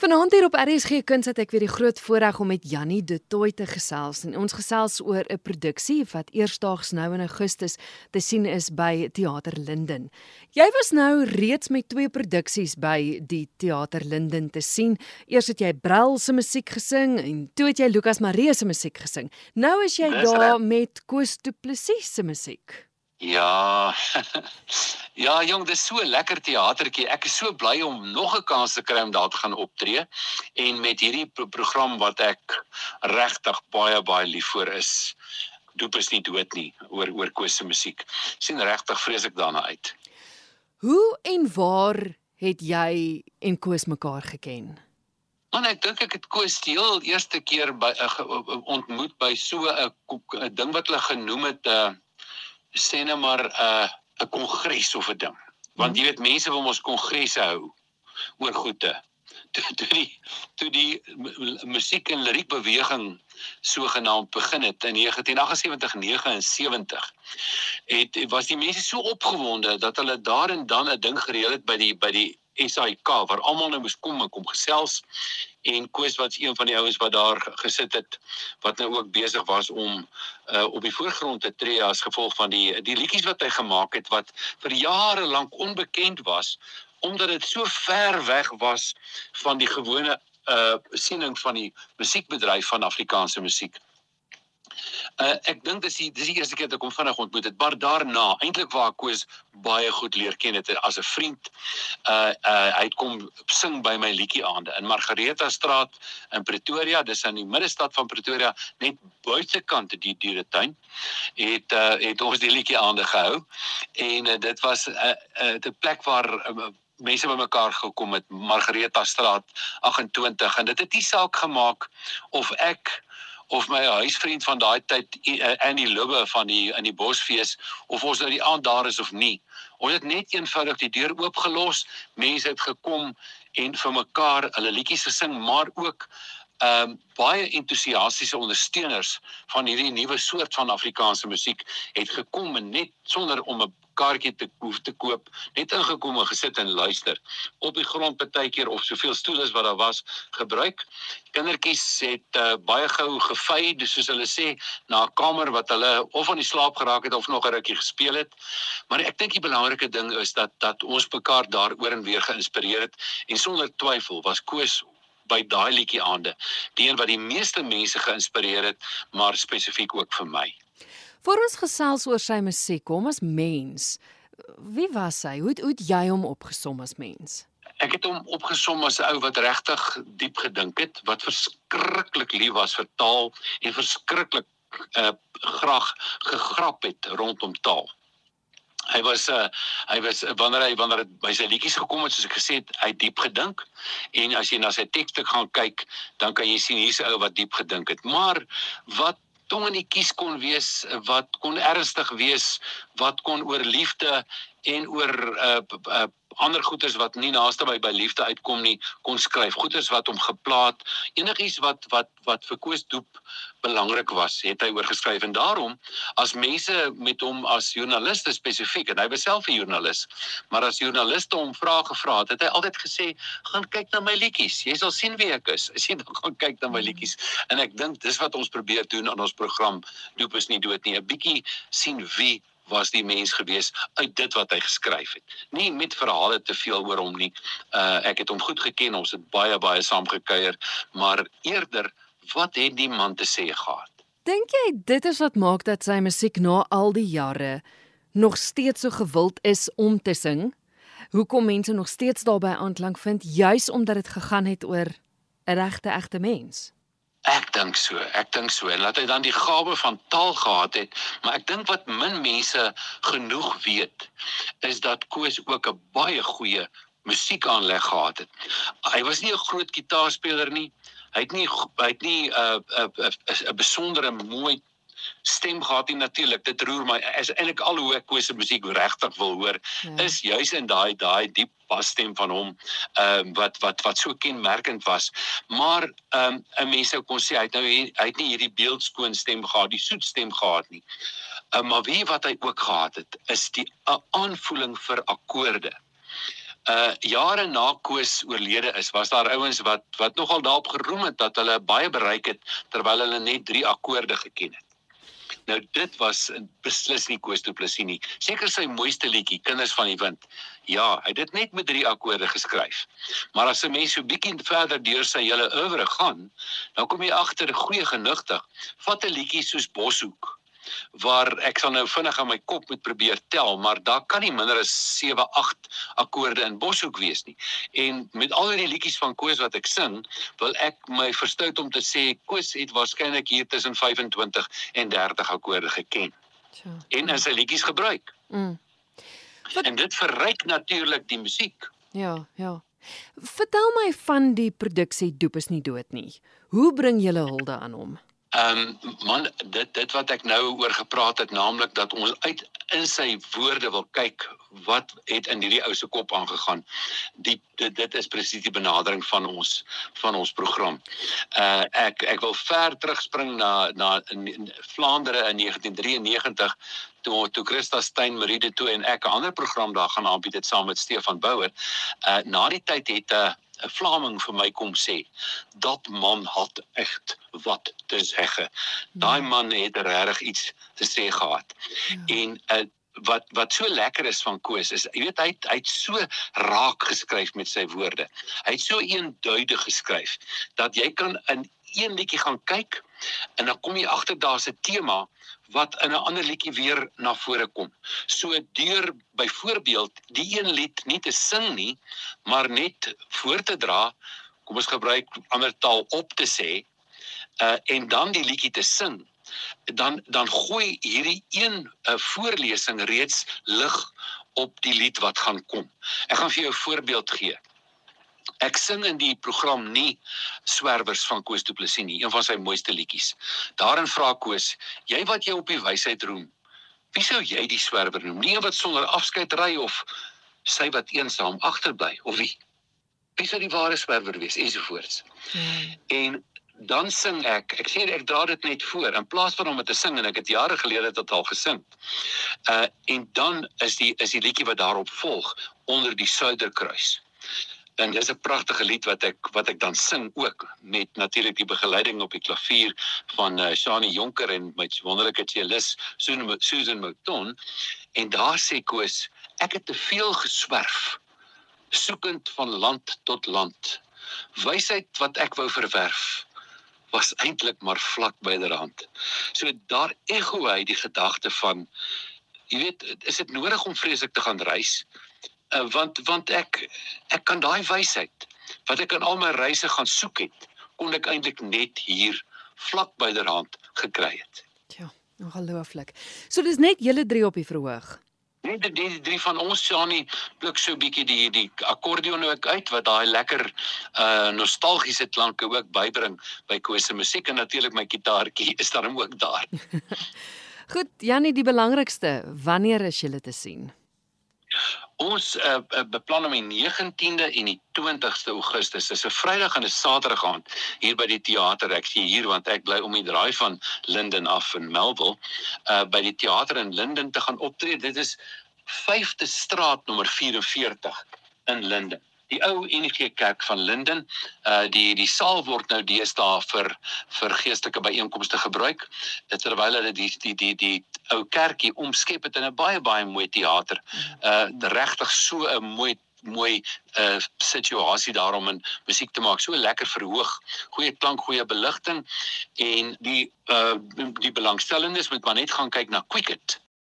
Vanaand hier op RSG Kuns het ek weer die groot voorreg om met Jannie De Tooy te gesels en ons gesels oor 'n produksie wat eersdaags nou in Augustus te sien is by Theater Linden. Jy was nou reeds met twee produksies by die Theater Linden te sien. Eers het jy Brel se musiek gesing en toe het jy Lukas Maree se musiek gesing. Nou is jy daar met Koos Du Plessis se musiek. Ja. ja, jong, dis so lekker teatertjie. Ek is so bly om nog 'n kans te kry om daar te gaan optree en met hierdie pro program wat ek regtig baie baie lief vir is. Doop is nie dood nie oor oor Koos se musiek. Sien regtig vreeslik daarna uit. Hoe en waar het jy en Koos mekaar geken? Man, ek dink ek het Koos die heel eerste keer by uh, ontmoet by so 'n ding wat hulle genoem het 'n uh, sê net maar 'n uh, 'n kongres of 'n ding. Want jy weet mense wil mos kongresse hou oor goede. Toe toe die toe die musiek en liriek beweging sogenaamd begin het in 1978 79 het was die mense so opgewonde dat hulle daar en dan 'n ding gereël het by die by die SAIK waar almal nou moes kom en kom gesels en Koos wat een van die ouens wat daar gesit het wat nou ook besig was om uh, op die voorgrond te tree as gevolg van die die liedjies wat hy gemaak het wat vir jare lank onbekend was omdat dit so ver weg was van die gewone uh siening van die musiekbedryf van Afrikaanse musiek. Uh, ek dink dis die dis die eerste keer dat ek hom vinnig ontmoet het, maar daarna eintlik waar Koos baie goed leer ken het as 'n vriend. Uh uh hy het kom sing by my liedjie aande in Margareta straat in Pretoria, dis in die middestad van Pretoria, net buitekant die dieretuin. Het uh het ons die liedjie aande gehou en uh, dit was 'n uh, 'n uh, plek waar uh, mense bymekaar gekom het Margareta straat 28 en dit het nie saak gemaak of ek of my huisvriend van daai tyd eh, Andy Lubbe van die in die Bosfees of ons nou die aand daar is of nie. Ons het net eenvoudig die deur oopgelos. Mense het gekom en vir mekaar hulle liedjies gesing, maar ook ehm um, baie entoesiastiese ondersteuners van hierdie nuwe soort van Afrikaanse musiek het gekom en net sonder om 'n kaartjie te hoef te koop, net ingekom en gesit en luister. Op die grond partykeer of soveel stoele as wat daar was gebruik. Kindertjies het uh, baie gou gevy, dis soos hulle sê, na 'n kamer wat hulle of aan die slaap geraak het of nog 'n rukkie gespeel het. Maar ek dink die belangrike ding is dat dat ons mekaar daaroor en weer geïnspireer het en sonder twyfel was Koos by daai liedjie aande die een wat die meeste mense geïnspireer het maar spesifiek ook vir my. Vir ons gesels oor sy musiek, hom as mens. Wie was hy? Hoe hoe het jy hom opgesom as mens? Ek het hom opgesom as 'n ou wat regtig diep gedink het, wat verskriklik lief was vir taal en verskriklik uh graag gegrap het rondom taal. Hy was uh hy was wanneer hy wanneer dit by sy liedjies gekom het soos ek gesê het, hy diep gedink en as jy na sy tekste gaan kyk, dan kan jy sien hier's 'n ou wat diep gedink het. Maar wat tong in die kies kon wees wat kon ernstig wees wat kon oor liefde en oor uh, uh, ander goeters wat nie naaste by by liefde uitkom nie kon skryf goeters wat hom geplaat enigiets wat wat wat vir Koos Doep belangrik was het hy oor geskryf en daarom as mense met hom as joernaliste spesifiek en hy was self 'n joernalis maar as joernaliste hom vrae gevra het het hy altyd gesê gaan kyk na my liedjies jy sal sien wie ek is. As jy dan gaan kyk na my liedjies en ek dink dis wat ons probeer doen aan ons program Doep is nie dood nie 'n bietjie sien wie was die mens gewees uit dit wat hy geskryf het. Nie met verhale te veel oor hom nie. Uh ek het hom goed geken, ons het baie baie saam gekuier, maar eerder wat het die man te sê gehad? Dink jy dit is wat maak dat sy musiek na al die jare nog steeds so gewild is om te sing? Hoekom mense nog steeds daarbey aanklank vind juis omdat dit gegaan het oor 'n regte egte mens? Ek dink so, ek dink so en laat hy dan die gawe van taal gehad het, maar ek dink wat min mense genoeg weet is dat Koos ook 'n baie goeie musiekaanleg gehad het. Hy was nie 'n groot gitaarspeler nie. Hy het nie hy het nie 'n uh, 'n uh, 'n uh, besondere mooi stem gehad nie natuurlik dit roer my is eintlik al hoe ek koes se musiek regtig wil hoor ja. is juis in daai daai diep basstem van hom ehm um, wat wat wat so kenmerkend was maar ehm um, 'n mens sou kon sê hy het nou hy het nie hierdie beeldskoon stem gehad die soet stem gehad nie um, maar wie wat hy ook gehad het is die aanvoeling vir akkoorde uh jare na Koos oorlede is, was daar ouens wat wat nogal daarop geroem het dat hulle baie bereik het terwyl hulle net 3 akkoorde geken het. Nou dit was beslis nie Koos Du Plessis nie. Seker sy mooiste liedjie Kinders van die Wind. Ja, hy het dit net met 3 akkoorde geskryf. Maar as 'n mens so bietjie verder deur sy hele oeuvre gaan, dan kom jy agter goeie genigtig. Vat 'n liedjie soos Boshoek waar ek sal nou vinnig aan my kop moet probeer tel, maar daar kan nie minder as 7, 8 akkoorde in Boshoek wees nie. En met al die liedjies van Koos wat ek sing, wil ek my verstout om te sê Koos het waarskynlik hier tussen 25 en 30 akkoorde geken. Ja. En in sy liedjies gebruik. Mm. Wat... En dit verryk natuurlik die musiek. Ja, ja. Vertel my van die produksie Doop is nie dood nie. Hoe bring julle hulde aan hom? Ehm um, man dit dit wat ek nou oor gepraat het naamlik dat ons uit in sy woorde wil kyk wat het in hierdie ou se kop aangegaan. Die dit, dit is presies die benadering van ons van ons program. Uh ek ek wil ver terugspring na na in, in Vlaandere in 1993 toe toe Christa Stein Marie de toe en ek 'n ander program daar gaan aanbied dit saam met Stefan Bouwer. Uh na die tyd het 'n uh, 'n Vlaming vir my kom sê dat man het echt wat te sê. Daai ja. man het regtig iets te sê gehad. Ja. En uh, wat wat so lekker is van Koos is jy weet hy hy het so raak geskryf met sy woorde. Hy het so eenduidig geskryf dat jy kan in een liedjie gaan kyk en dan kom jy agter daar's 'n tema wat in 'n ander liedjie weer na vore kom. So deur byvoorbeeld die een lied nie te sing nie, maar net voor te dra, kom ons gebruik ander taal op te sê, uh en dan die liedjie te sing, dan dan gooi hierdie een 'n uh, voorlesing reeds lig op die lied wat gaan kom. Ek gaan vir jou 'n voorbeeld gee. Ek sing in die program nie Swerwers van Koos Du Plessis nie, een van sy mooiste liedjies. Daarin vra Koos, jy wat jy op die wysheid roem, wie sou jy die swerwer noem? Nie wat sonder afskeid ry of sy wat eensaam agterbly of wie? Wie sou die ware swerwer wees ensovoorts. Hmm. En dan sing ek, ek sê ek dra dit net voor in plaas van om dit te sing en ek het jare gelede dit al gesing. Uh en dan is die is die liedjie wat daarop volg onder die Suiderkruis en dis 'n pragtige lied wat ek wat ek dan sing ook met natuurlik die begeleiding op die klavier van uh, Shani Jonker en my wonderlike cellist Susan Susan Mouton. En daar sê Koos ek het te veel geswerf soekend van land tot land. Wysheid wat ek wou verwerf was eintlik maar vlak byderhand so daar ego hy die gedagte van jy weet is dit nodig om vreeslik te gaan reis uh, want want ek ek kan daai wysheid wat ek aan al my reise gaan soek het kon ek eintlik net hier vlak byderhand gekry het. Ja, ongelooflik. So dis net julle drie op die verhoog. Net die, die drie van ons Janie pluk so bietjie die die akkordeon ook uit wat daai lekker uh nostalgiese klanke ook bybring by Koos se musiek en natuurlik my kitaartjie is daarom ook daar. Goed, Janie, die belangrikste, wanneer is julle te sien? Ons uh, beplan om die 19de en die 20ste Augustus, dis 'n Vrydag en 'n Saterdag aand hier by die teater. Ek sien hier want ek bly om die draai van Linden af in Melville, uh by die teater in Linden te gaan optree. Dit is 5de straat nommer 44 in Linden die ou NG Kerk van Linden. Uh die die saal word nou deesdae vir vir geestelike byeenkomste gebruik. Dit terwyl hulle die die die die ou kerkie omskep het in 'n baie baie mooi teater. Uh regtig so 'n mooi mooi uh situasie daarom in musiek te maak so lekker verhoog goeie klank goeie beligting en die uh die belangstellendes moet maar net gaan kyk na Quicket